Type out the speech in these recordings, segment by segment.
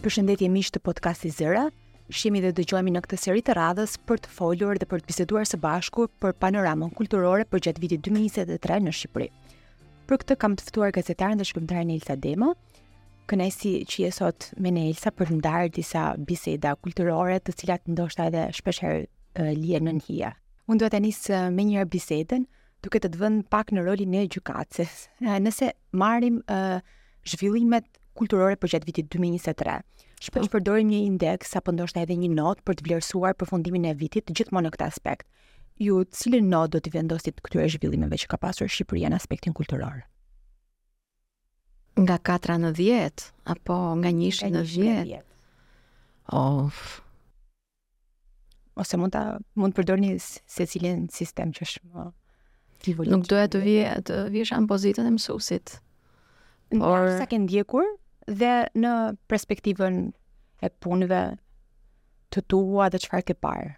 Përshëndetje miq të podcastit Zëra. Shihemi dhe dëgjohemi në këtë seri të radhës për të folur dhe për të biseduar së bashku për panoramën kulturore përgjatë vitit 2023 në Shqipëri. Për këtë kam të ftuar gazetaren dhe shkrimtaren Elsa Demo. Kënaqësi që je sot me ne Elsa për të ndarë disa biseda kulturore, të cilat ndoshta edhe shpeshherë lihen në hije. Unë dua ta nis menjëherë bisedën duke të të vënë pak në rolin e gjykatëses. Nëse marrim uh, zhvillimet kulturore përgjatë vitit 2023, shpesh po. përdorim një indeks apo ndoshta edhe një notë për të vlerësuar përfundimin e vitit gjithmonë në këtë aspekt. Ju cilën notë do t'i vendosnit këtyre zhvillimeve që ka pasur Shqipëria në aspektin kulturor? Nga 4 në 10 apo nga 1 në 10? Oh, ose mund ta mund të përdorni secilin sistem që është më. Nuk doja të vije të vihesh në pozitën e mësuesit. Por sa ke ndjekur dhe në perspektivën e punëve të tua dhe çfarë ke parë.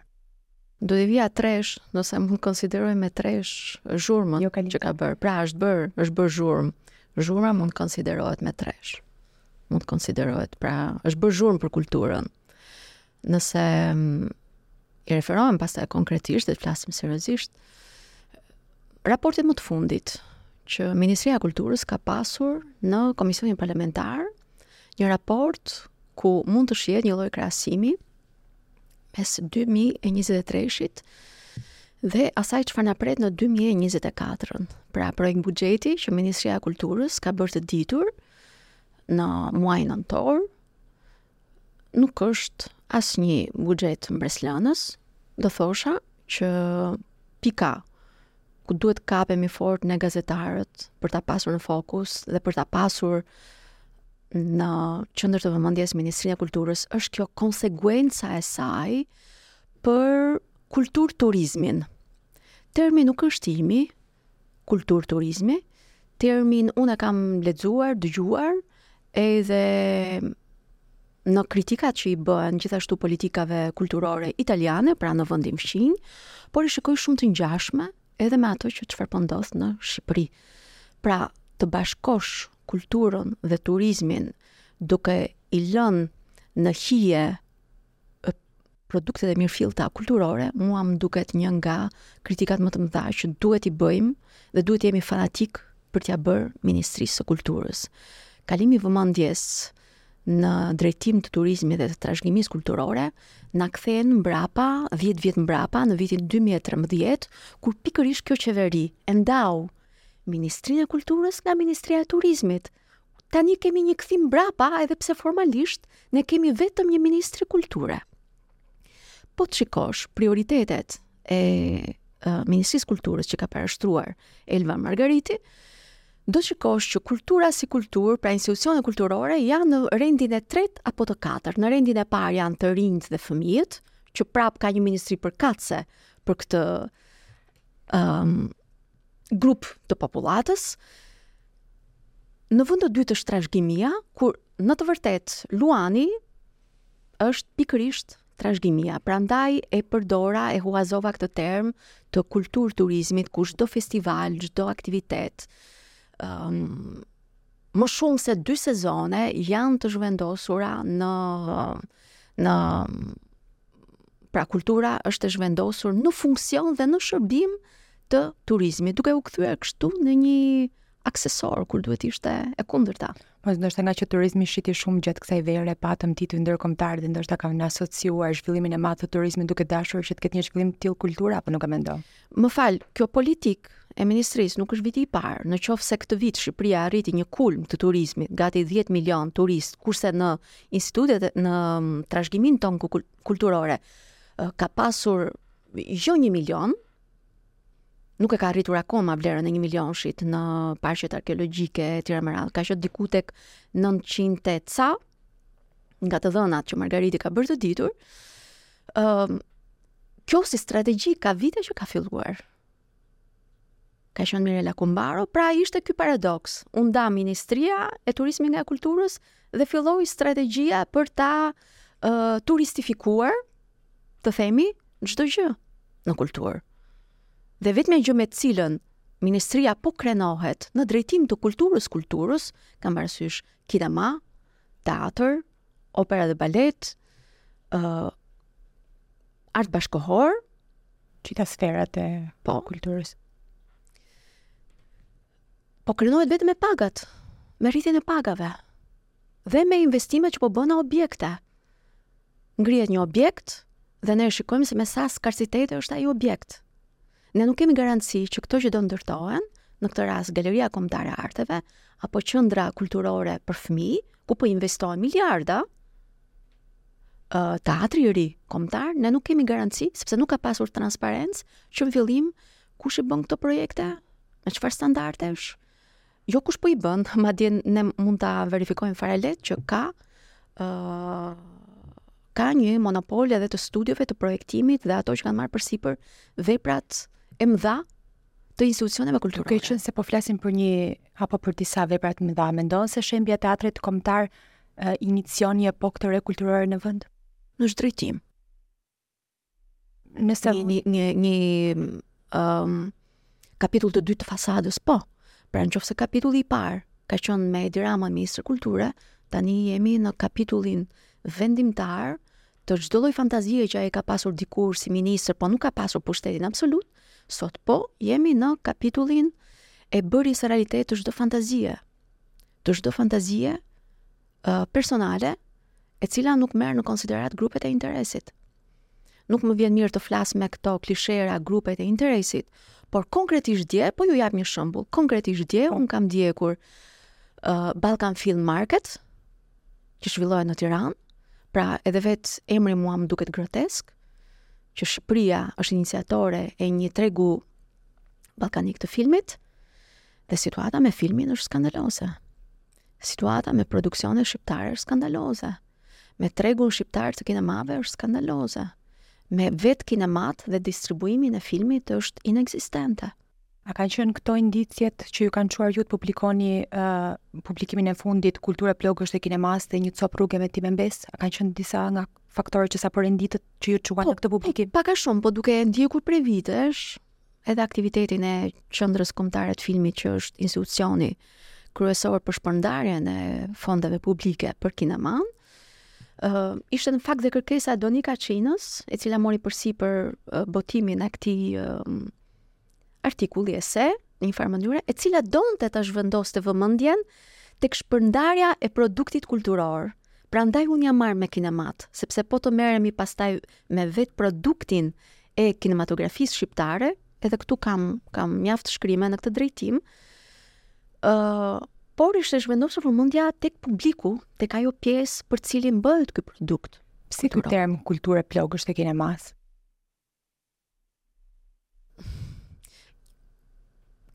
Do të vija tresh, nëse mund të konsiderojmë me tresh zhurmën jo, që ka bërë. Pra është bërë, është bërë zhurmë. Zhurma mund të konsiderohet me tresh. Mund të konsiderohet, pra është bërë zhurmë për kulturën. Nëse mm, i referohem pastaj konkretisht dhe të flasim seriozisht, raportit më të fundit që Ministria e Kulturës ka pasur në Komisionin Parlamentar një raport ku mund të shihet një lloj krahasimi mes 2023-shit dhe asaj çfarë na pret në 2024-ën. Pra projektbuxheti që Ministria e Kulturës ka bërë të ditur në muajin nëntor nuk është asnjë buxhet mbresëlënës, do thosha që pika ku duhet të kapemi fort ne gazetarët për ta pasur në fokus dhe për ta pasur në qëndër të vëmëndjes Ministrinë e Kulturës është kjo konsekuenca e saj për kulturturizmin. Termi nuk është imi, Kulturturizmi, termin unë e kam lexuar, dëgjuar edhe në kritikat që i bëhen gjithashtu politikave kulturore italiane, pra në vendin fqinj, por e shikoj shumë të ngjashme edhe me ato që çfarë po ndodh në Shqipëri. Pra, të bashkosh kulturën dhe turizmin duke i lënë në hije produktet e mirëfillta kulturore, mua më duket një nga kritikat më të mëdha që duhet t'i bëjmë dhe duhet të jemi fanatikë për t'ia bërë Ministrisë së Kulturës. Kalimi i vëmendjes në drejtim të turizmit dhe të trashëgimisë kulturore na kthen mbrapa, 10 vjet mbrapa në vitin 2013, kur pikërisht kjo qeveri e ndau Ministrinë e Kulturës nga Ministria e Turizmit. Tani kemi një kthim mbrapa edhe pse formalisht ne kemi vetëm një ministri kulture. Po të shikosh prioritetet e Ministrisë Kulturës që ka parashtruar Elva Margariti, do të shikosh që kultura si kulturë, pra institucione kulturore janë në rendin e tretë apo të katërt. Në rendin e parë janë të rinjtë dhe fëmijët, që prapë ka një ministri përkatëse për këtë ëm um, grup të popullatës, në vend të dytë është trashëgimia, kur në të vërtetë luani është pikërisht trashëgimia. Prandaj e përdora e huazova këtë term të kulturë-turizmit, ku çdo festival, çdo aktivitet, um, më shumë se dy sezone janë të zhvendosura në në Pra kultura është e zhvendosur në funksion dhe në shërbim të turizmit, duke u kthyer kështu në një aksesor kur duhet ishte e kundërta. Po ndoshta ngaqë turizmi shiti shumë gjatë kësaj vere, patëm tituj ndërkombëtarë dhe ndoshta kanë asociuar zhvillimin e madh të turizmit duke dashur që të ketë një zhvillim të tillë kultura apo nuk e mendon. Më fal, kjo politikë e ministrisë nuk është viti i parë, në qoftë se këtë vit Shqipëria arriti një kulm të turizmit, gati 10 milion turistë, kurse në institutet në trashëgiminë tonë kulturore ka pasur jo një milion, nuk e ka arritur akoma vlerën e një milionshit në parqet arkeologjike e tjera me radhë, ka qenë diku tek 900 e ca, nga të dhënat që Margariti ka bërë të ditur, um, kjo si strategji ka vite që ka filluar. Ka qenë Mirela Kumbaro, pra ishte ky paradoks. U nda Ministria e Turizmit nga e Kulturës dhe filloi strategjia për ta uh, turistifikuar, të themi, çdo gjë në kulturë. Dhe e vetmja gjë me të cilën ministria po krenohet në drejtim të kulturës kulturës, kam parasysh kinema, teatër, opera dhe balet, uh, art bashkohor, gjitha sferat e po. kulturës. Po krenohet vetëm me pagat, me rritjen e pagave dhe me investimet që po bën në objekte. Ngrihet një objekt dhe ne shikojmë se me sa skarcitete është ai objekt. Ne nuk kemi garanci që këto që do ndërtohen, në këtë rast Galeria Kombëtare e Arteve apo qendra kulturore për fëmijë, ku po investohen miliarda, teatri i ri kombëtar, ne nuk kemi garanci sepse nuk ka pasur transparencë që në fillim kush i bën këto projekte, me çfarë standardesh, Jo kush po i bën, madje ne mund ta verifikojmë fare lehtë që ka ë uh, ka një monopol edhe të studiove të projektimit dhe ato që kanë marrë përsipër veprat e mëdha të institucioneve kulturore. Duke qenë se po flasim për një apo për disa vepra të mëdha, mendon se shembja e teatrit kombëtar uh, inicion një epokë të re kulturore në vend? Në çdo drejtim. Nëse një një një um, kapitull të dytë të fasadës, po. Pra në qofë se kapitulli i parë ka qënë me Edi Rama, ministër Kulture, tani jemi në kapitullin vendimtar të çdo lloj fantazie që ai ka pasur dikur si ministër, po nuk ka pasur pushtetin absolut, sot po jemi në kapitullin e bërjes realitet të çdo fantazie. Të çdo fantazie personale, e cila nuk merr në konsideratë grupet e interesit. Nuk më vjen mirë të flas me këto klishera grupet e interesit, por konkretisht dje po ju jap një shembull. Konkretisht dje po. unë kam ndjekur uh, Balkan Film Market që zhvillohet në Tiranë. Pra, edhe vetë emri mua më duket grotesk që Shqipëria është iniciatore e një tregu ballkanik të filmit dhe situata me filmin është skandaloze. Situata me produksionet shqiptare është skandaloze. Me tregun shqiptar të kinemave është skandaloze. Me vetë kinemat dhe distribuimin e filmit është inekzistente. A kanë qenë këto indiciet që ju kanë çuar ju të publikoni uh, publikimin e fundit Kultura e plogësht e kinemasë dhe një copë rruge me time mbesë? A kanë qenë disa nga faktorët që sapo renditët që ju çuan po, në këtë publikim? Po, pak a shumë, po duke e ndjekur prej vitesh, edhe aktivitetin e Qendrës Kombëtare të Filmit që është institucioni kryesor për shpërndarjen e fondeve publike për kinemanë. Uh, ishte në fakt dhe kërkesa e Donika Çinës, e cila mori përsipër uh, botimin e këtij uh, artikulli ese, në një farë mënyre, e cila donte të zhvendoste vëmendjen tek shpërndarja e produktit kulturor. Prandaj unë jam marrë me kinemat, sepse po të merremi pastaj me vetë produktin e kinematografisë shqiptare, edhe këtu kam kam mjaft shkrime në këtë drejtim. ë uh, por ishte zhvendosur vëmendja tek publiku, tek ajo pjesë për cilin bëhet ky produkt. Si ky term kulturë e plogësht e kinemasë?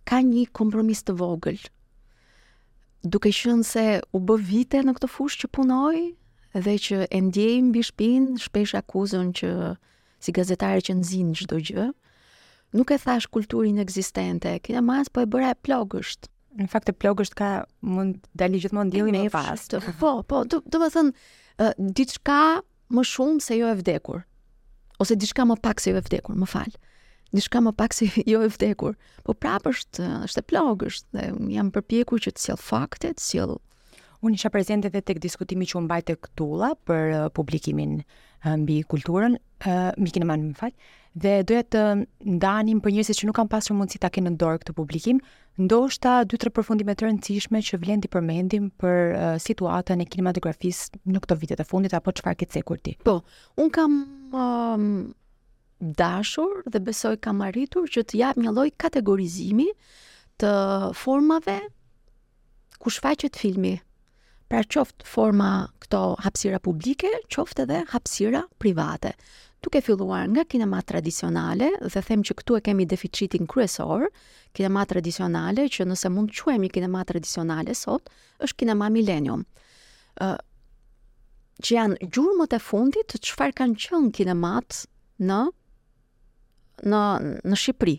Ka një kompromis të vogël. Duke qenë se u bë vite në këtë fushë që punoj dhe që e ndjej mbi shpinë shpesh akuzën që si gazetare që nxin çdo gjë, nuk e thash kulturë inekzistente, kinemas po e bëra e plogësht. Në fakt e plogësht ka mund dali gjithmonë dielli më pas. Po, po, domethënë uh, diçka më shumë se jo e vdekur. Ose diçka më pak se jo e vdekur, më fal. Diçka më pak se jo e vdekur. Po prapë është është e plogësht dhe jam përpjekur që të sjell fakte, të sjell Unë isha prezente dhe tek diskutimi që u mbajt tek Tulla për publikimin mbi kulturën, mbi kinemanë, më fal. Dhe doja të ndanim për njerëzit që nuk kanë pasur mundësi ta kenë në dorë këtë publikim, ndoshta dy tre përfundime të rëndësishme që vlen të përmendim për uh, situatën e kinematografisë në këto vitet e fundit apo çfarë ke cekur ti. Po, un kam um, dashur dhe besoj kam arritur që të jap një lloj kategorizimi të formave ku shfaqet filmi. Pra qoftë forma këto hapësira publike, qoftë edhe hapësira private. Duke filluar nga kinematë tradicionale dhe them që këtu e kemi deficitin kryesor, kinema tradicionale që nëse mund të quajmë një kinema tradicionale sot, është kinema Millennium. ë që janë gjurmët e fundit të çfarë kanë qenë kinemat në në në Shqipëri.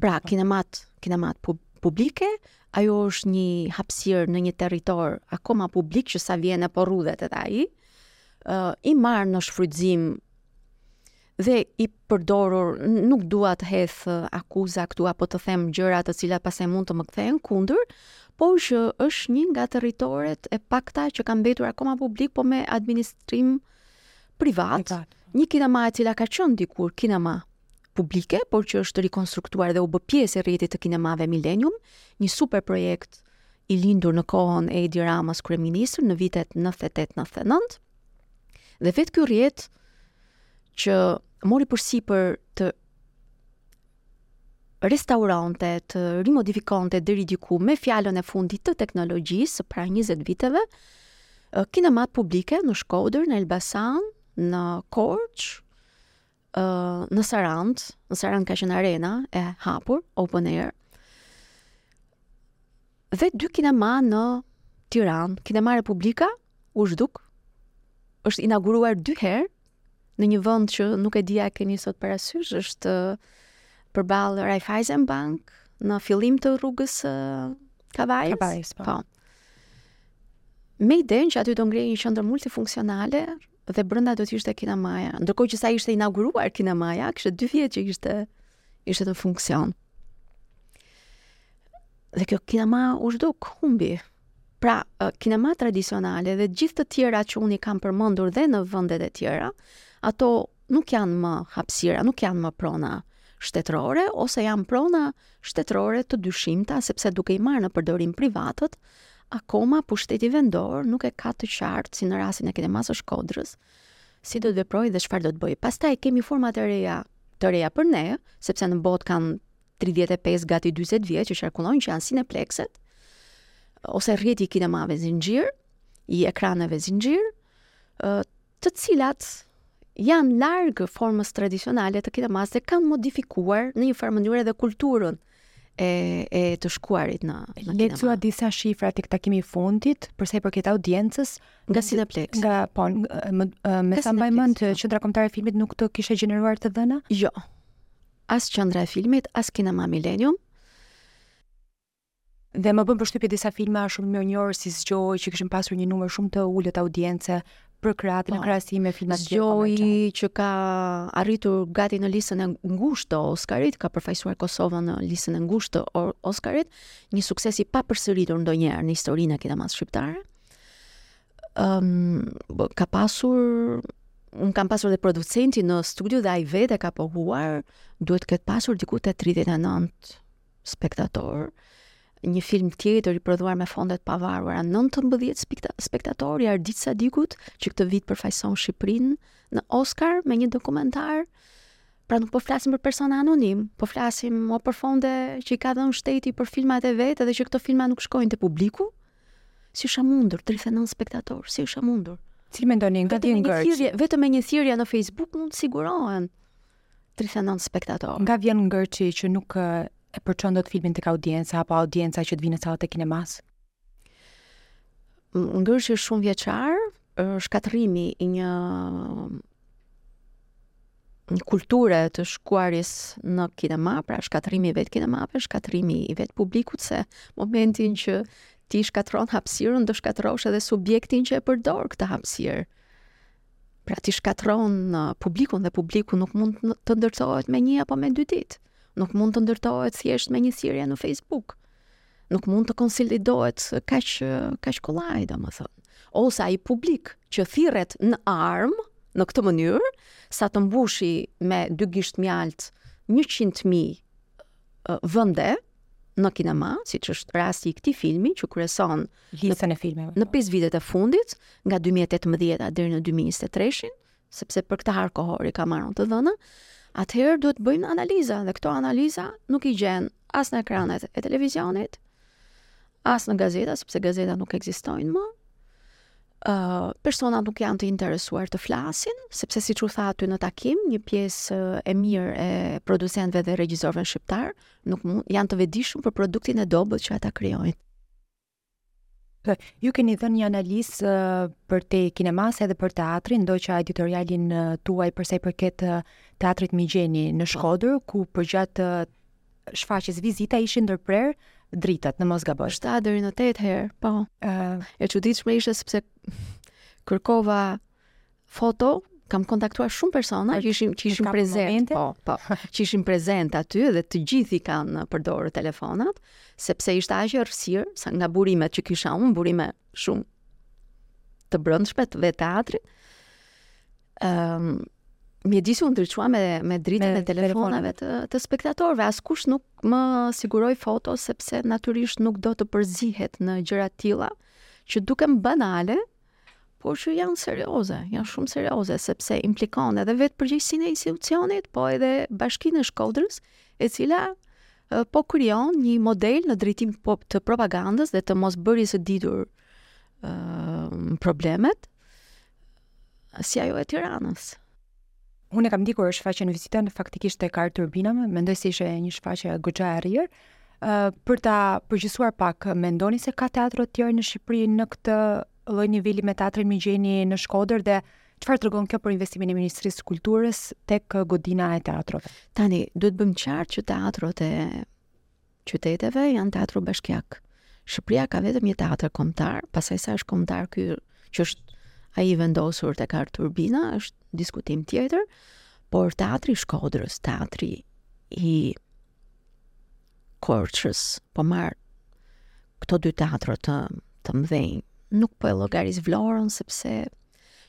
Pra, po. kinemat, kinemat publike, ajo është një hapësirë në një territor akoma publik që sa vjen e po rrudhet edhe ai, uh, i marrë në shfrytëzim dhe i përdorur, nuk dua të hedh akuza këtu apo të them gjëra të cilat pastaj mund të më kthehen kundër, por që është një nga territoret e pakta që ka mbetur akoma publik, po me administrim privat, një kinema e cila ka qenë dikur kinema publike, por që është rikonstruktuar dhe u bë pjesë e rrjetit të kinemave Millennium, një super projekt i lindur në kohën e Edi Ramës kryeministër në vitet 98-99. Dhe vetë ky rrjet që mori përsipër të restauronte, të rimodifikonte deri diku me fjalën e fundit të teknologjisë pra 20 viteve, kinemat publike në Shkodër, në Elbasan, në Korç, në Sarand, në Sarand ka qenë arena e hapur, open air, dhe dy kinema në Tiran, kinema Republika u zhduk, është inauguruar dy herë në një vend që nuk e di a e keni sot parasysh, është përballë Raiffeisen Bank në fillim të rrugës së Kavajës. Kavajës, po. po. Me idenë që aty do ngrihej një qendër multifunksionale dhe brenda do të ishte kinemaja. Ndërkohë që sa ishte inauguruar kinemaja, kishte dy vjet që ishte ishte në funksion. Dhe kjo kinema u zhduk, humbi. Pra, kinema tradicionale dhe gjithë të tjera që unë i kam përmendur dhe në vendet e tjera, ato nuk janë më hapësira, nuk janë më prona shtetërore ose janë prona shtetërore të dyshimta sepse duke i marrë në përdorim privatët, akoma pushteti vendor nuk e ka të qartë si në rastin e kinemasë së Shkodrës, si do të veprojë dhe çfarë do të bëjë. Pastaj kemi forma të reja, të reja për ne, sepse në botë kanë tridhjetë e pesë gati dyzet vjet që qarkullojnë që janë sineplekset ose rrjeti i kinemave zinxhir, i ekraneve zinxhir, të cilat janë larg formës tradicionale të kinemas dhe kanë modifikuar në një farë mënyre edhe kulturën e e të shkuarit në në kinema. Lexova disa shifra tek takimi i fundit për sa i përket audiencës nga Cineplex. Nga po, me sa mbaj mend që Qendra Kombëtare e filmit nuk të kishte gjeneruar të dhëna? Jo. As Qendra e Filmit, as Kinema Millenium. Dhe më bën përshtypje disa filma shumë të mirënjohur si Zgjoi që kishin pasur një numër shumë të ulët audience për krahatin në po. krahasim me filmat tjerë. Zgjoi që ka arritur gati në listën e ngushtë të Oscarit, ka përfaqësuar Kosovën në listën e ngushtë të Oscarit, një sukses i papërsëritur ndonjëherë në historinë e kinemasë shqiptare. um, ka pasur un kam pasur dhe producentin në studio dhe ai vetë ka pohuar, duhet të ketë pasur diku te 39 spektatorë. Një film tjetër i prodhuar me fonde të pavarura, 19 spektatorë i Ardit Sadikut që këtë vit përfaqëson Shqipërinë në Oscar me një dokumentar. Pra nuk po flasim për persona anonimë, po flasim o për fonde që i ka dhënë shteti për filmat e vet dhe që këto filma nuk shkojnë te publiku, Si është mundur, tridhjetë e nëntë spektatorë, si është mundur? Si mendoni, nga vjen ngërçi? Vetëm me një thirrje në Facebook mund të sigurohen 39 spektatorë. Nga vjen ngërçi që nuk e përçon dot filmin tek audienca apo audienca që të vijë në sallat e kinemas? Ngërçi është shumëvjeçar, shkatërrimi i një një kulture të shkuarjes në kinema, pra shkatërrimi i vetë kinemave, shkatërrimi i vetë publikut, se momentin që ti shkatërron hapësirën, do shkatërrosh edhe subjektin që e përdor këtë hapësirë. Pra ti shkatërron uh, publikun dhe publiku nuk mund të ndërtohet me një apo me dy ditë. Nuk mund të ndërtohet thjesht me një thirrje në Facebook. nuk mund të konsolidohet kaq kaq kollaj, domethënë. Ose ai publik që thirret në armë në këtë mënyrë, sa të mbushë me dy gisht mjaltë 100.000 vende në kinema, siç është rasti i këtij filmi, që kryeson listën e filmave. Në 5 vitet e fundit, nga 2018 deri në 2023, sepse për këtë hark kohor i kam marrë unë të dhëna, atëherë duhet të bëjmë analiza dhe këto analiza nuk i gjen as në ekranet e televizionit, as në gazeta, sepse gazeta nuk ekzistojnë më. Ë uh, persona nuk janë të interesuar të flasin, sepse siç u tha aty në takim, një pjesë e mirë e producentëve dhe regjisorëve shqiptarë nuk janë të vetëdijshëm për produktin e dobët që ata krijojnë. Ju keni dhënë një analizë përtej kinemasë edhe për teatrin, ndoqa editorialin tuaj për sa i përket teatrit Migjeni në Shkodër, ku përgjatë shfaqjes Vizita ishin ndërprerë dritat në mos gaboj. 7 deri në 8 herë, po. Ë, e çuditshme ishte sepse kërkova Foto, kam kontaktuar shumë persona që ishin që ishin prezent, po, po, që ishin prezent aty dhe të gjithë i kanë përdorur telefonat, sepse ishte aq errësirë, sa nga burimet që kisha unë, burime shumë të brendshme të vetë teatrit, um, mjedisi u ndriçua me, me dritën e telefonave të, të spektatorëve, askush nuk më siguroi foto, sepse natyrisht nuk do të përzihet në gjëra të tilla, që duken banale, por që janë serioze, janë shumë serioze, sepse implikon edhe vetë përgjegjësinë e institucionit, po edhe bashkinë e Shkodrës, e cila po krijon një model në drejtim po, të propagandës dhe të mosbërjes së ditur problemet, si ajo e Tiranës. Unë e kam ndjekur shfaqjen Vizita faktikisht tek Art Turbina, mendoj se ishte një shfaqje goxha e arrirë. Uh, për ta përgjithësuar pak, mendoni se ka teatro të tjerë në Shqipëri në këtë lloj niveli me teatrin Migjeni në Shkodër dhe çfarë tregon kjo për investimin e Ministrisë së Kulturës tek godina e teatrove? Tani, duhet të bëjmë qartë që teatrot e qyteteve janë teatro bashkiakë. Shqipëria ka vetëm një teatër kombëtar, pastaj sa është kombëtar ky që është ai i vendosur tek Art Turbina, është diskutim tjetër, por teatri i Shkodrës, teatri i Korçës, po marr këto dy teatro të të mëdhenj, nuk po e llogaris Vlorën sepse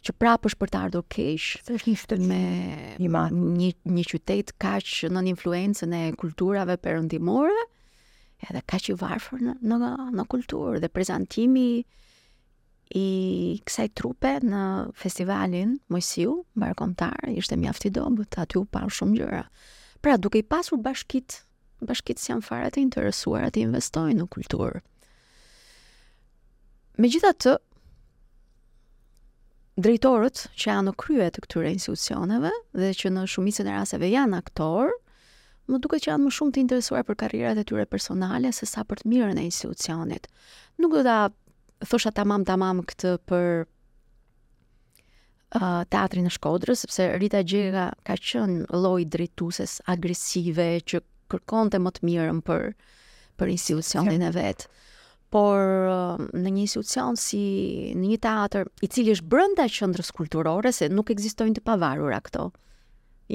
që prapë është për të ardhur keq. Se është një qytet me një ma, një një qytet kaq nën influencën e kulturave perëndimore, edhe kaq i varfër në në, në kulturë dhe prezantimi i kësaj trupe në festivalin Moisiu, mbarëkombëtar, ishte mjaft i dobët, aty u panë shumë gjëra. Pra, duke i pasur bashkitë bashkitë s'janë fare të interesuara të investojnë në kulturë. Megjithatë, drejtorët që janë në krye të këtyre institucioneve dhe që në shumicën e rasteve janë aktorë, më duket që janë më shumë të interesuar për karrierat e tyre personale sesa për të mirën e institucionit. Nuk do ta thosha tamam tamam këtë për teatrin e Shkodrës, sepse Rita Gjega ka qenë lloj drejtuses agresive që kërkonte më të mirën për për institucionin e vet. Por në një institucion si në një teatër, i cili është brenda qendrës kulturore, se nuk ekzistojnë të pavarura këto.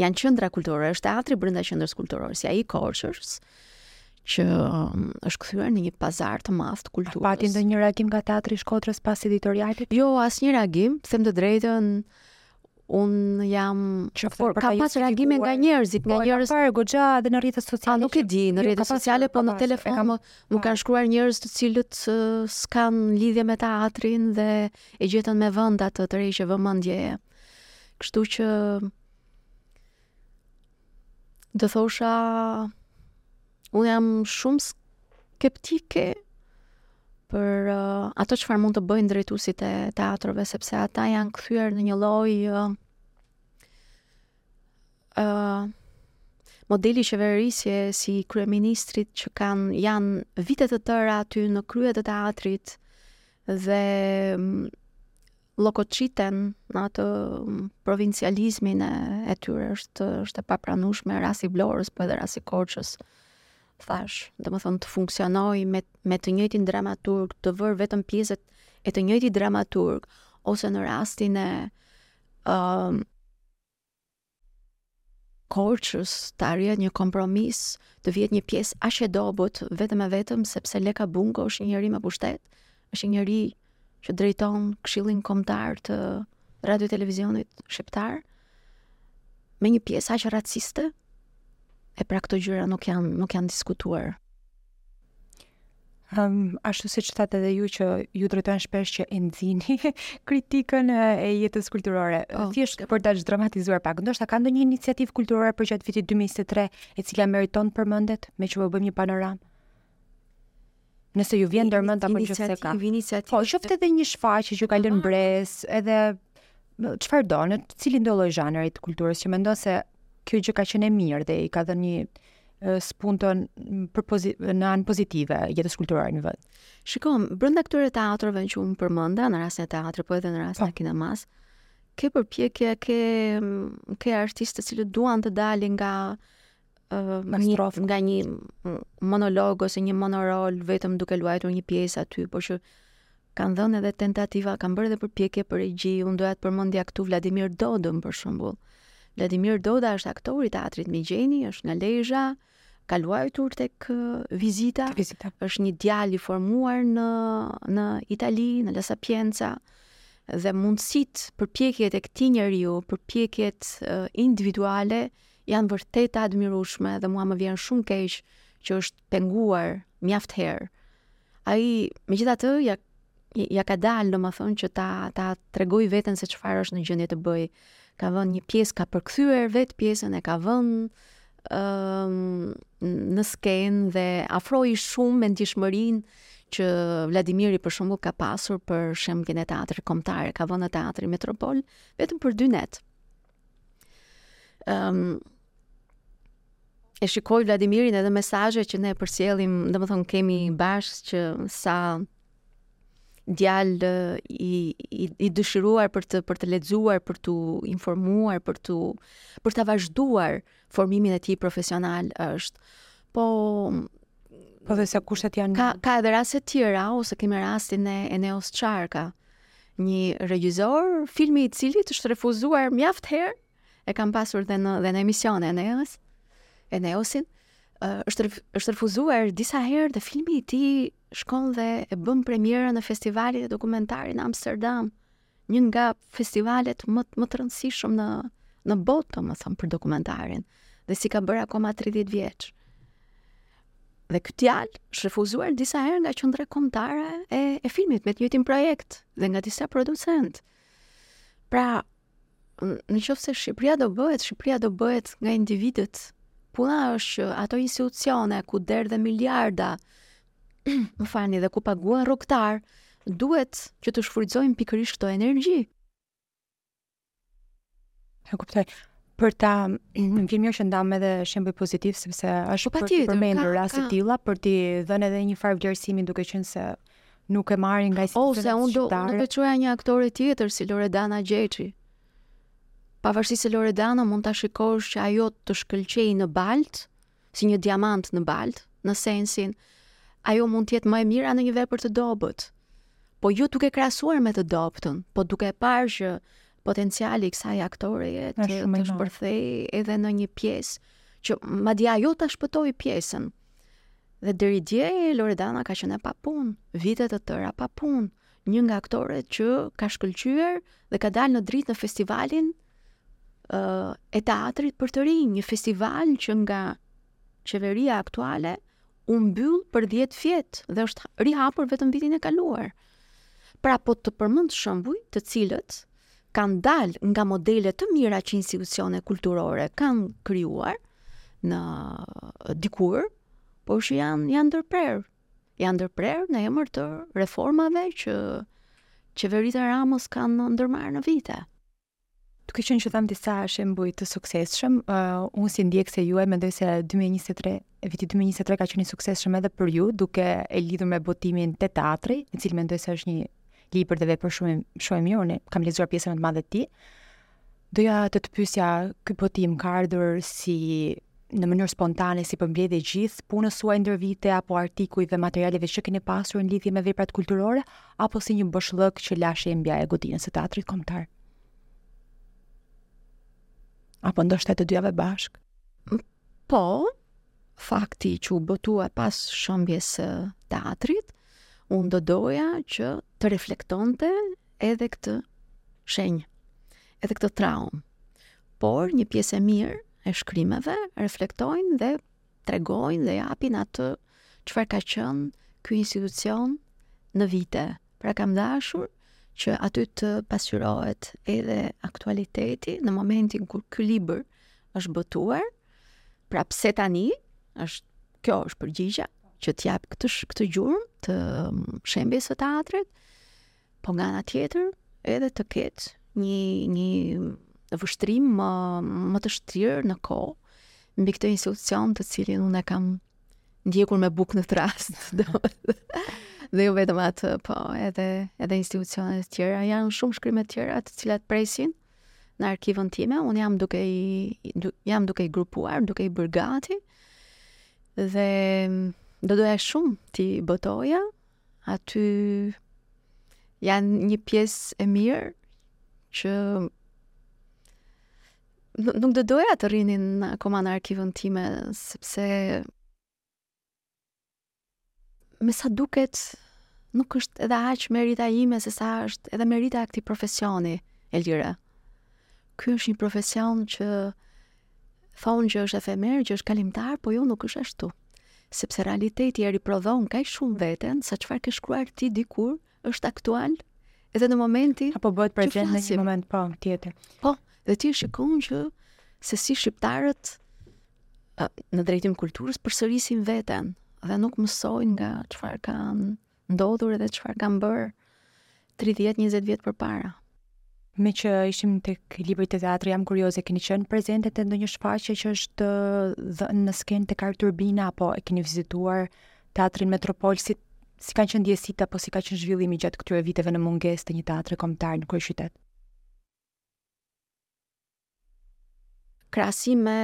Janë qendra kulturore, është teatri brenda qendrës kulturore, si ai i Korçës, që um, është kthyer në një pazar të madh të kulturës. Pati ndonjë reagim nga teatri i Shkodrës pas editorialit? Jo, asnjë reagim, them të drejtën, unë jam që por ka pas reagime nga njerëzit, nga po, njerëz parë goxha dhe në rrjetet sociale. A nuk e di, në jo, rrjetet sociale po në telefon kam... më kanë shkruar njerëz të cilët s'kan lidhje me teatrin dhe e gjetën me vend atë tërheqje vëmendje. Kështu që Do thosha, unë jam shumë skeptike për uh, ato çfarë mund të bëjnë drejtuesit e teatrove, sepse ata janë kthyer në një lloj ë uh, uh, modeli qeverisje si kryeministri që kanë janë vite të tëra aty në krye të teatrit dhe mm, llokoçiten në atë provincializmin e, e tyre, është, është e papranushme rasti i Vlorës, po edhe rasti i Korçës, thashë, domethënë të funksionojë me, me të njëjtin dramaturg, të vërë vetëm pjesët e të njëjtit dramaturg, ose në rastin e, um, Korçës të arrihet një kompromis, të vihet një pjesë aq e dobët vetëm e vetëm sepse Leka Bungo është një njeri me pushtet, është një njeri që drejton Këshillin Kombëtar të Radio Televizionit Shqiptar me një pjesë aq raciste, e pra këto gjëra nuk janë nuk janë diskutuar. Um, ashtu siç thatë edhe ju që ju drejtojnë shpesh që e nxini kritikën e jetës kulturore. Oh. Thjesht për ta dramatizuar pak. Ndoshta ka ndonjë iniciativë kulturore përgjatë vitit 2023 e cila meriton përmendet meqë po bëjmë një panoramë. Nëse ju vjen ndërmend apo nëse s'e ka. Po, qoftë edhe një shfaqje që ka lënë mbresë, edhe çfarëdo, në cilindo lloj zhanri të kulturës që mendon se kjo gjë ka qenë e mirë dhe i ka dhënë një spunto për pozi në anë pozitive jetës kulturore në vend. Shiko, brenda këtyre teatrove që unë përmenda, në rastin e teatrit po edhe në rastin e po. kinemas, ke përpjekje, ke ke artistë të cilët duan të dalin nga nga një strof, nga një monolog ose një monorol vetëm duke luajtur një pjesë aty, por që Kanë dhënë edhe tentativa, kanë bërë edhe përpjekje për regji, unë doja të përmendja këtu Vladimir Dodën për shembull. Vladimir Doda është aktor i teatrit Migjeni, është nga Lezha, ka luajtur tek vizita, vizita. është një djalë i formuar në në Itali, në La Sapienza dhe mundësitë përpjekjet e këtij njeriu, përpjekjet individuale janë vërtet të admirueshme dhe mua më vjen shumë keq që është penguar mjaft herë. Ai megjithatë ja ja ka dalë domethënë që ta ta tregojë veten se çfarë është në gjendje të bëjë. Ka vënë një pjesë, ka përkthyer vetë pjesën e ka vënë ëm në skenë dhe afroi shumë me ndjeshmërinë që Vladimiri për shembull ka pasur për shembjen e teatrit kombëtar, ka vënë në teatrin Metropol vetëm për dy net. Ëm um, e shikoj Vladimirin edhe mesazhe që ne përcjellim, domethënë kemi bashkë që sa djalë i, i, i dëshiruar për të për të lexuar, për t'u informuar, për të për ta vazhduar formimin e tij profesional është. Po Po dhe se kushtet janë ka ka edhe raste të tjera ose kemi rastin e Eneos Çarka, një regjisor, filmi i të cilit është refuzuar mjaft herë, e kam pasur dhe në dhe në emisione Eneos, Eneosin, është është refuzuar disa herë dhe filmi i tij shkon dhe e bën premierën në festivalin e dokumentarit në Amsterdam. një nga festivalet më më të rëndësishëm në në botë, domethënë për dokumentarin, dhe s'i ka bërë akoma 30 vjeç. Dhe ky djalë është refuzuar disa herë nga qendra kombëtare e e filmit me të njëjtin projekt dhe nga disa producentë. Pra, në qoftë se Shqipëria do bëhet, Shqipëria do bëhet nga individët. Puna është që ato institucione ku derdhen miliarda, më falni dhe ku paguan rrogëtarë, duhet që të shfrytëzojnë pikërisht këto energji. E kuptoj. Për ta, më vjen mirë që ndamë edhe shembuj pozitivë sepse është për t'u përmendur raste të tilla për t'i dhënë edhe një farë vlerësimi duke qenë se nuk e marrin nga institucionet shqiptare. Ose unë do të quaja një aktore tjetër si Loredana Gjeçi. Pavarësisht se Loredana mund ta shikosh që ajo të shkëlqejë në baltë, si një diamant në baltë, në sensin ajo mund të jetë më e mira në një vepër të dobët. Po jo duke krahasuar me të dobëtën, po duke e parë që potenciali i kësaj aktoreje të të shpërthejë edhe në një pjesë që madje ajo ta shpëtojë pjesën. Dhe deri dje Loredana ka qenë pa punë, vite të tëra pa punë, një nga aktoret që ka shkëlqyer dhe ka dalë në dritë në festivalin e teatrit për të rinj, një festival që nga qeveria aktuale u mbyll për 10 vjet dhe është rihapur vetëm vitin e kaluar. Pra po të përmend shembuj të cilët kanë dalë nga modele të mira që institucione kulturore kanë krijuar në dikur, por që janë janë ndërprerë. Janë ndërprerë në emër të reformave që qeveritë e Ramës kanë ndërmarrë në vite. Duke qenë që thamë disa shembuj të suksesshëm, uh, unë si ndjekëse juaj mendoj se 2023 e viti 2023 ka qenë i suksesshëm edhe për ju, duke e lidhur me botimin Te teatri, i cili mendoj se është një libër dhe vepër shumë shumë mirë, unë kam lexuar pjesën më të madhe të tij. Doja të të pyesja, ky botim ka ardhur si në mënyrë spontane si përmbledhje e gjithë punës suaj ndër vite apo artikujve, materialeve që keni pasur në lidhje me veprat kulturore apo si një boshllëk që la shembja e godinës së teatrit kombëtar. Apo ndoshta të dyjave bashkë. Po, fakti që u botua pas shembjes së teatrit, unë do doja që të reflektonte edhe këtë shenjë. edhe këtë traumë. Por një pjesë e mirë e shkrimeve reflektojnë dhe tregojnë dhe japin atë çfarë ka qenë ky institucion në vite. Pra kam dashur që aty të pasqyrohet edhe aktualiteti në momentin kur ky libër është botuar. Pra pse tani? Është kjo është përgjigja që të jap këtë këtë gjurmë të mm, shembjes së teatrit. Po nga ana tjetër, edhe të ketë një një vështrim më më të shtrirë në kohë mbi këtë institucion të cilin unë e kam ndjekur me bukë në trastë. dhe jo vetëm atë, po, edhe edhe institucionet e tjera janë shumë shkrime të tjera të cilat presin në arkivën time. Unë jam duke i du, jam duke i grupuar, duke i bërë gati dhe do doja shumë t'i botoja Aty janë një pjesë e mirë që nuk do doja të rrinin akoma në arkivën time, sepse me sa duket nuk është edhe aq merita ime se sa është edhe merita e këtij profesioni, Elira. Ky është një profesion që Thonë që është efemer, që është kalimtar, po jo nuk është ashtu. Sepse realiteti e riprodhon kaq shumë veten sa çfarë ke shkruar ti dikur është aktual edhe në momentin apo bëhet prezant në një moment po tjetër. Po, dhe ti shikon që se si shqiptarët në drejtim kulturës përsërisin veten dhe nuk mësojnë nga çfarë kanë ndodhur edhe çfarë kanë bërë 30-20 vjet përpara. Me që ishim tek libri, te teatri, jam kurioze, keni qenë prezente te ndonjë shfaqje që është dhënë në skenë tek ArTurbina apo e keni vizituar teatrin Metropol si si kanë qenë ndjesitë apo si ka qenë zhvillimi gjatë këtyre viteve në mungesë të një teatri kombëtar në kryeqytet? krahasim me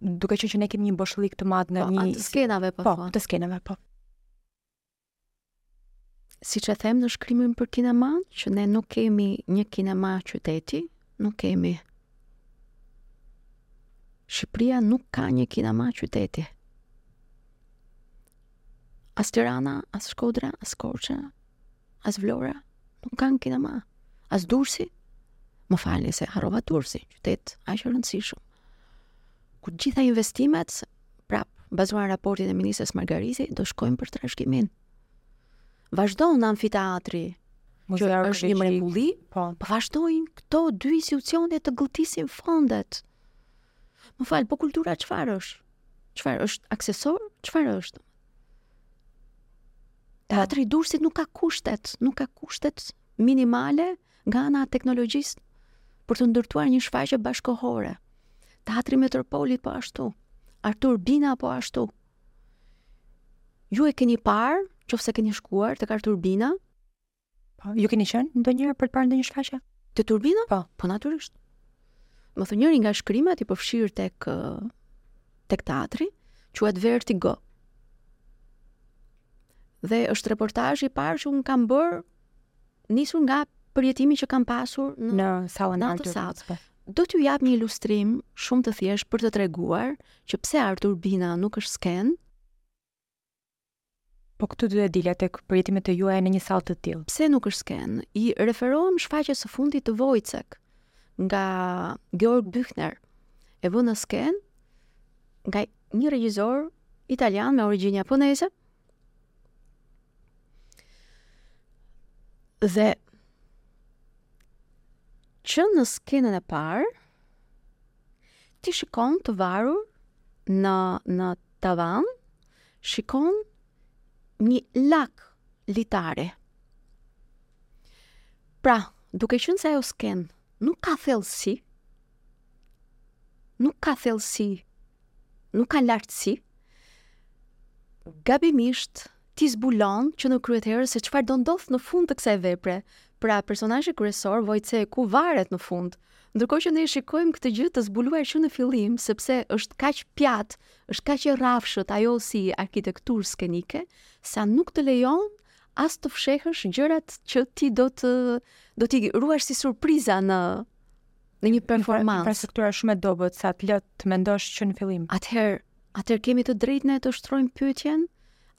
duke qenë që ne kemi një boshllëk të madh nga po, një të skenave po, po të skenave po siç e them në shkrimin për kinemanë, që ne nuk kemi një kinema qyteti, nuk kemi. Shqipëria nuk ka një kinema qyteti. As Tirana, as Shkodra, as Korça, as Vlora nuk kanë kinema. As Durrësi. Më falni se harrova Durrësin, qytet aq i rëndësishëm. Ku të gjitha investimet prap bazuar në raportin e ministres Margariti do shkojnë për trashëgiminë. Vazhdon amfiteatri që është një mrekulli, po, po vazhdojnë këto dy institucione të gëlltisin fondet. Më fal, po kultura çfarë është? Çfarë është aksesor? Çfarë është? Teatri i Durrësit nuk ka kushtet, nuk ka kushtet minimale nga ana e teknologjisë për t'u ndërtuar një shfaqje bashkëkohore. Teatri Metropol po ashtu. ArTurbina po ashtu. Ju e keni parë, qoftë se keni shkuar tek ArTurbina, Po, ju keni qenë ndonjëherë për të parë ndonjë shfaqje? Te Turbina? Po, po natyrisht. Me thënë njëri nga shkrimet i përfshirë tek tek teatri, quhet Vertigo. Dhe është reportazhi i parë që un kam bër nisur nga përjetimi që kam pasur në, në sallën e ArTur. Po. Do t'ju jap një ilustrim shumë të thjeshtë për të treguar që pse ArTurbina nuk është skenë, Po këtu do të dilja tek përjetimet e juaja në një sallë të tillë. Pse nuk është skenë? I referohem shfaqjes së fundit të Vojcek nga Georg Büchner, e vënë në skenë nga një regjisor italian me origjinë japoneze. Dhe që në skenën e parë Ti shikon të varur në në tavan, shikon një lak litari. Pra, duke qenë se ajo skenë nuk ka thellësi, nuk ka thellësi, nuk ka lartësi, gabimisht ti zbulon që në krye të herës se çfarë do ndodhë në fund të kësaj vepre. Pra, personazhi kryesor Vojceku varet në fund Ndërkohë që ne e shikojmë këtë gjë të zbuluar që në fillim, sepse është kaq pjat, është kaq e rrafshët ajo si arkitekturë skenike, sa nuk të lejon as të fshehësh gjërat që ti do të do t'i ruash si surpriza në në një performancë. Infrastruktura shumë e dobët sa të lë të mendosh që në fillim. Atëherë, atëherë kemi të drejtë ne të shtrojmë pyetjen,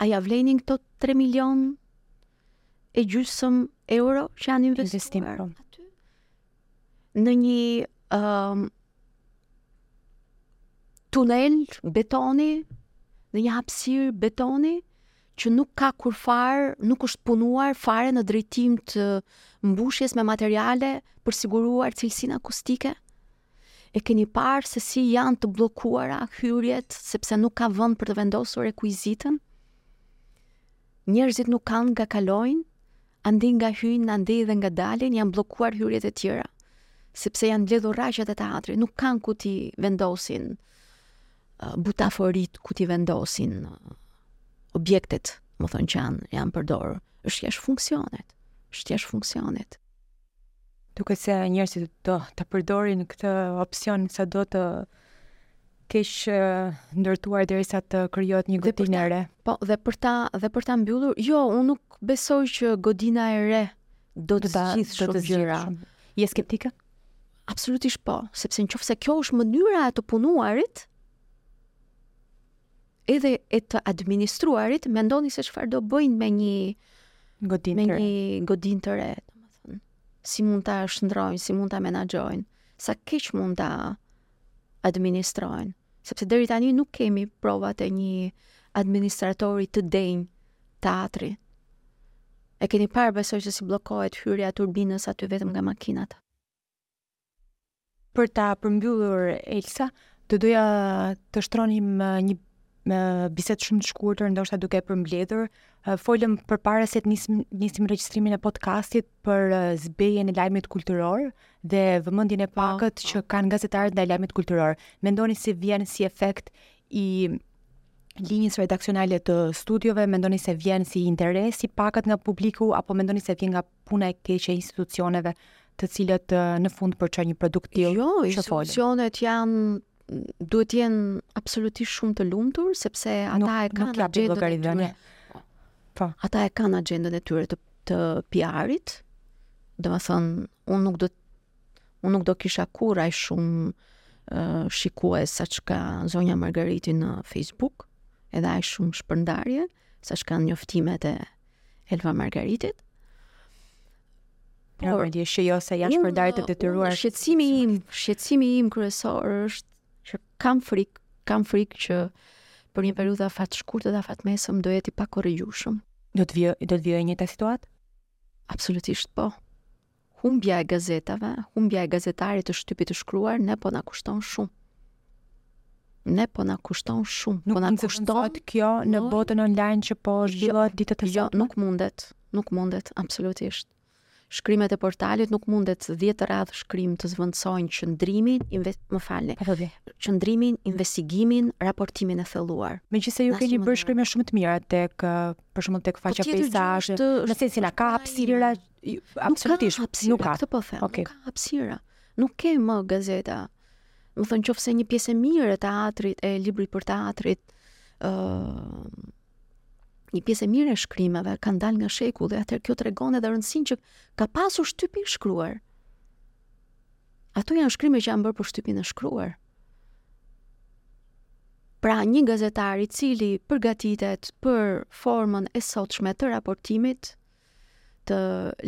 a ia vlenin këto 3 milion e gjysëm euro që janë investuar? në një um, tunel betoni, në një hapësirë betoni, që nuk ka kurrfarë, nuk është punuar fare në drejtim të mbushjes me materiale për siguruar cilësinë akustike, e keni parë se si janë të bllokuara hyrjet, sepse nuk ka vënd për të vendosur rekuizitën, Njerëzit nuk kanë nga kalojnë, andej nga hyjnë, andej dhe nga dalin, janë bllokuar hyrjet e tjera, sepse janë mbledhur rraqet e teatrit, nuk kanë ku t'i vendosin butaforitë, ku t'i vendosin objektet, me thënë që janë, janë përdorur. Është jashtë funksionit, është jashtë funksionit. Duket se njerëzit do ta përdorin këtë opsion sado të keqndërtuar derisa të krijohet një godinë e re. Po, dhe për ta dhe për ta mbyllur, jo, unë nuk besoj që godina e re do të zgjidhë shumë gjëra. Je skeptike? Absolutisht po, sepse në qoftë se kjo është mënyra e të punuarit, edhe e të administruarit, mendoni se çfarë do bëjnë me një godinë me një godinë të re, domethënë. Si mund ta shndërrojnë, si mund ta menaxhojnë, sa keq mund ta administrojnë, sepse deri tani nuk kemi provat e një administratori të denjë teatri. E keni parë besoj se si bllokohet hyrja e Turbinës aty vetëm nga makinat. Për ta përmbyllur Elsa, do doja të shtronim një bisedë shumë të shkurtër, ndoshta duke e përmbledhur, folëm përpara se të nisim, nisim regjistrimin e podcastit për zbehjen e lajmit kulturor dhe vëmendjen e po, pakët po. që kanë gazetarët ndaj lajmit kulturor. Mendoni se vjen si efekt i linjës redaksionale të studiove, mendoni se vjen si interes i pakët nga publiku, apo mendoni se vjen nga puna e keqe e institucioneve të cilat në fund përçojnë një produkt të tillë. Jo, institucionet janë duhet të jenë absolutisht shumë të lumtur sepse ata nuk, e kanë agjendën e tyre. Po. Ata e kanë agjendën e tyre të të PR-it. Domethënë, unë nuk do unë nuk do kisha kurrë aq shumë uh, shikues sa ç'ka zonja Margariti në Facebook, edhe aq shumë shpërndarje. sa ç'kanë njoftimet e Elva Margaritit. Pra, por, që jo se janë shpërndarë të detyruar. Shqetësimi im, shqetësimi im kryesor është që kam frikë, kam frikë që për një periudhë afatshkurtër dhe afatmesme do jetë i pakorrigjueshëm. Do të vijojë e njëjta situatë? Absolutisht po. Humbja e gazetave, humbja e gazetarit të shtypit të shkruar, ne po na kushton shumë. Ne po na kushton shumë. Nuk po na kushton kjo në botën online që po jo, zhvillohet ditët e jo, sotme. Jo, nuk mundet. Nuk mundet absolutisht. Shkrimet e portalit nuk mundet 10 radhë shkrim të zëvendësojnë qëndrimin, invest, më falni. Po, po, po. Qëndrimin, investigimin, raportimin e thelluar. Megjithëse ju keni bërë shkrime shumë të mira tek për shembull tek faqja Peizazhe, në sensin a ka hapësira Absolutisht, nuk ka. Këtë po them, nuk ka hapësira. Nuk ke më gazeta. Domethënë, qoftë se një pjesë e mirë e teatrit, e librit për teatrit, uh, një pjesë e mirë e shkrimeve, kanë dalë nga Shekulli dhe atëherë kjo tregon edhe rëndësinë që ka pasur shtypi i shkruar. Ato janë shkrime që janë bërë për shtypin e shkruar. Pra një gazetar i cili përgatitet për formën e sotshme të raportimit, të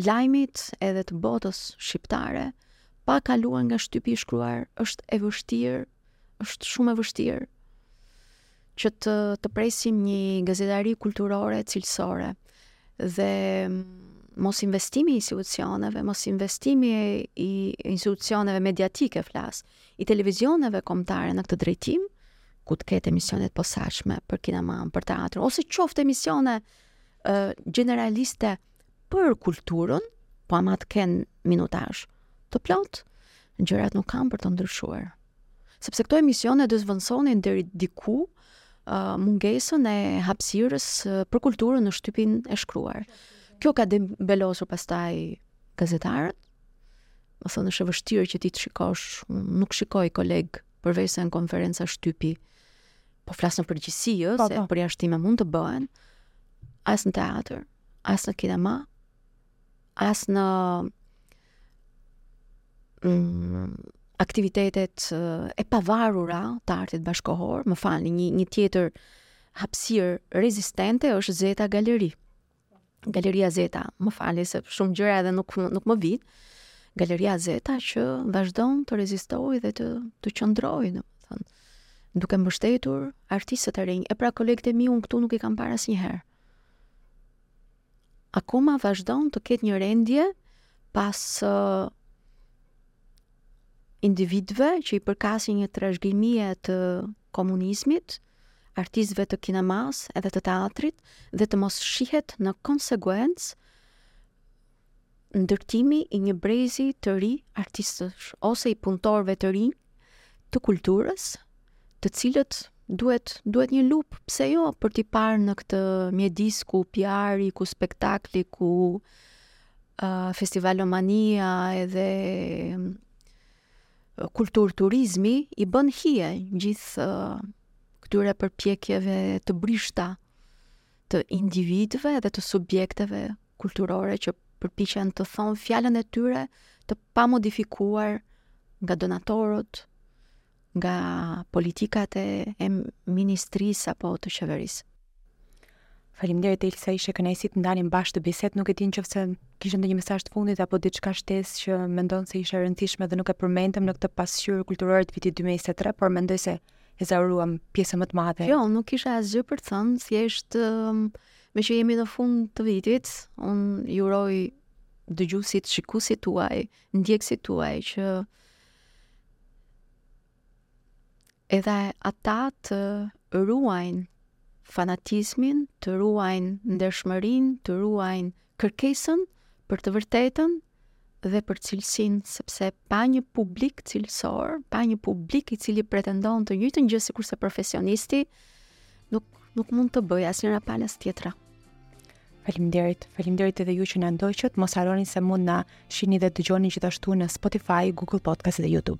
lajmit edhe të botës shqiptare, pa kaluar nga shtypi i shkruar, është e vështirë, është shumë e vështirë që të të presim një gazetari kulturore cilësore dhe mos investimi i institucioneve, mos investimi i institucioneve mediatike flas, i televizioneve kombëtare në këtë drejtim, ku të ketë emisione të posaçme për kinemanë, për teatrin, ose qoftë emisione gjeneraliste për kulturën, po ama të kenë minutazh të plotë, gjërat nuk kanë për të ndryshuar. Sepse këto emisione do të zëvendësonin deri diku uh, mungesën e hapësirës uh, për kulturën në shtypin e shkruar. Kjo ka dembelosur pastaj gazetarët. Domethënë është e vështirë që ti të shikosh, nuk shikoj kolegë përveçse në konferenca shtypi, po flas në përgjithësi, jo, po, se po. përjashtime mund të bëhen as në teatër, as në kinema, as në mm, aktivitetet e pavarura të artit bashkëkohor, më falni, një një tjetër hapësirë rezistente është Zeta Galeri. Galeria Zeta, më falni se shumë gjëra edhe nuk nuk më vijnë. Galeria Zeta që vazhdon të rezistojë dhe të të qëndrojë, domethënë, duke mbështetur artistët e rinj. E pra kolegët e mi unë këtu nuk i kam parë asnjëherë. Akoma vazhdon të ketë një rendje pas uh, individëve që i përkasin një trashëgimie të komunizmit, artistëve të kinemasë edhe të teatrit dhe të mos shihet në konsekuencë ndërtimi i një brezi të ri artistësh ose i punëtorëve të rinj të kulturës, të cilët duhet duhet një lupë, pse jo për t'i parë në këtë mjedis ku PR-i, ku spektakli, ku uh, festivalomania edhe kulturturizmi i bën hije gjithë këtyre përpjekjeve të brishta të individëve dhe të subjekteve kulturore që përpiqen të thonë fjalën e tyre të pamodifikuar nga donatorët, nga politikat e, e ministrisë apo të qeverisë. Faleminderit Elsa, ishte kënaqësi të ndanim bashkë këtë bisedë. Nuk e di në qoftë se kishe ndonjë mesazh të fundit apo diçka shtesë që mendon se ishte e rëndësishme dhe nuk e përmendëm në këtë pasqyrë kulturore të vitit 2023, por mendoj se e ezauruam pjesën më të madhe. Jo, nuk kisha asgjë për të thënë, thjesht um, meqë jemi në fund të vitit, unë i uroj dëgjuesit, shikuesit tuaj, ndjekësit tuaj që Edhe ata të ruajnë fanatizmin, të ruajnë ndershmërinë, të ruajnë kërkesën për të vërtetën dhe për cilësinë, sepse pa një publik cilësor, pa një publik i cili pretendon të njëjtën gjë sikurse profesionisti, nuk nuk mund të bëjë asnjëra palë pa tjetrën. Faleminderit. Faleminderit edhe ju që na ndoqët. Mos harroni se mund na shihni dhe dëgjoni gjithashtu në Spotify, Google Podcast dhe YouTube.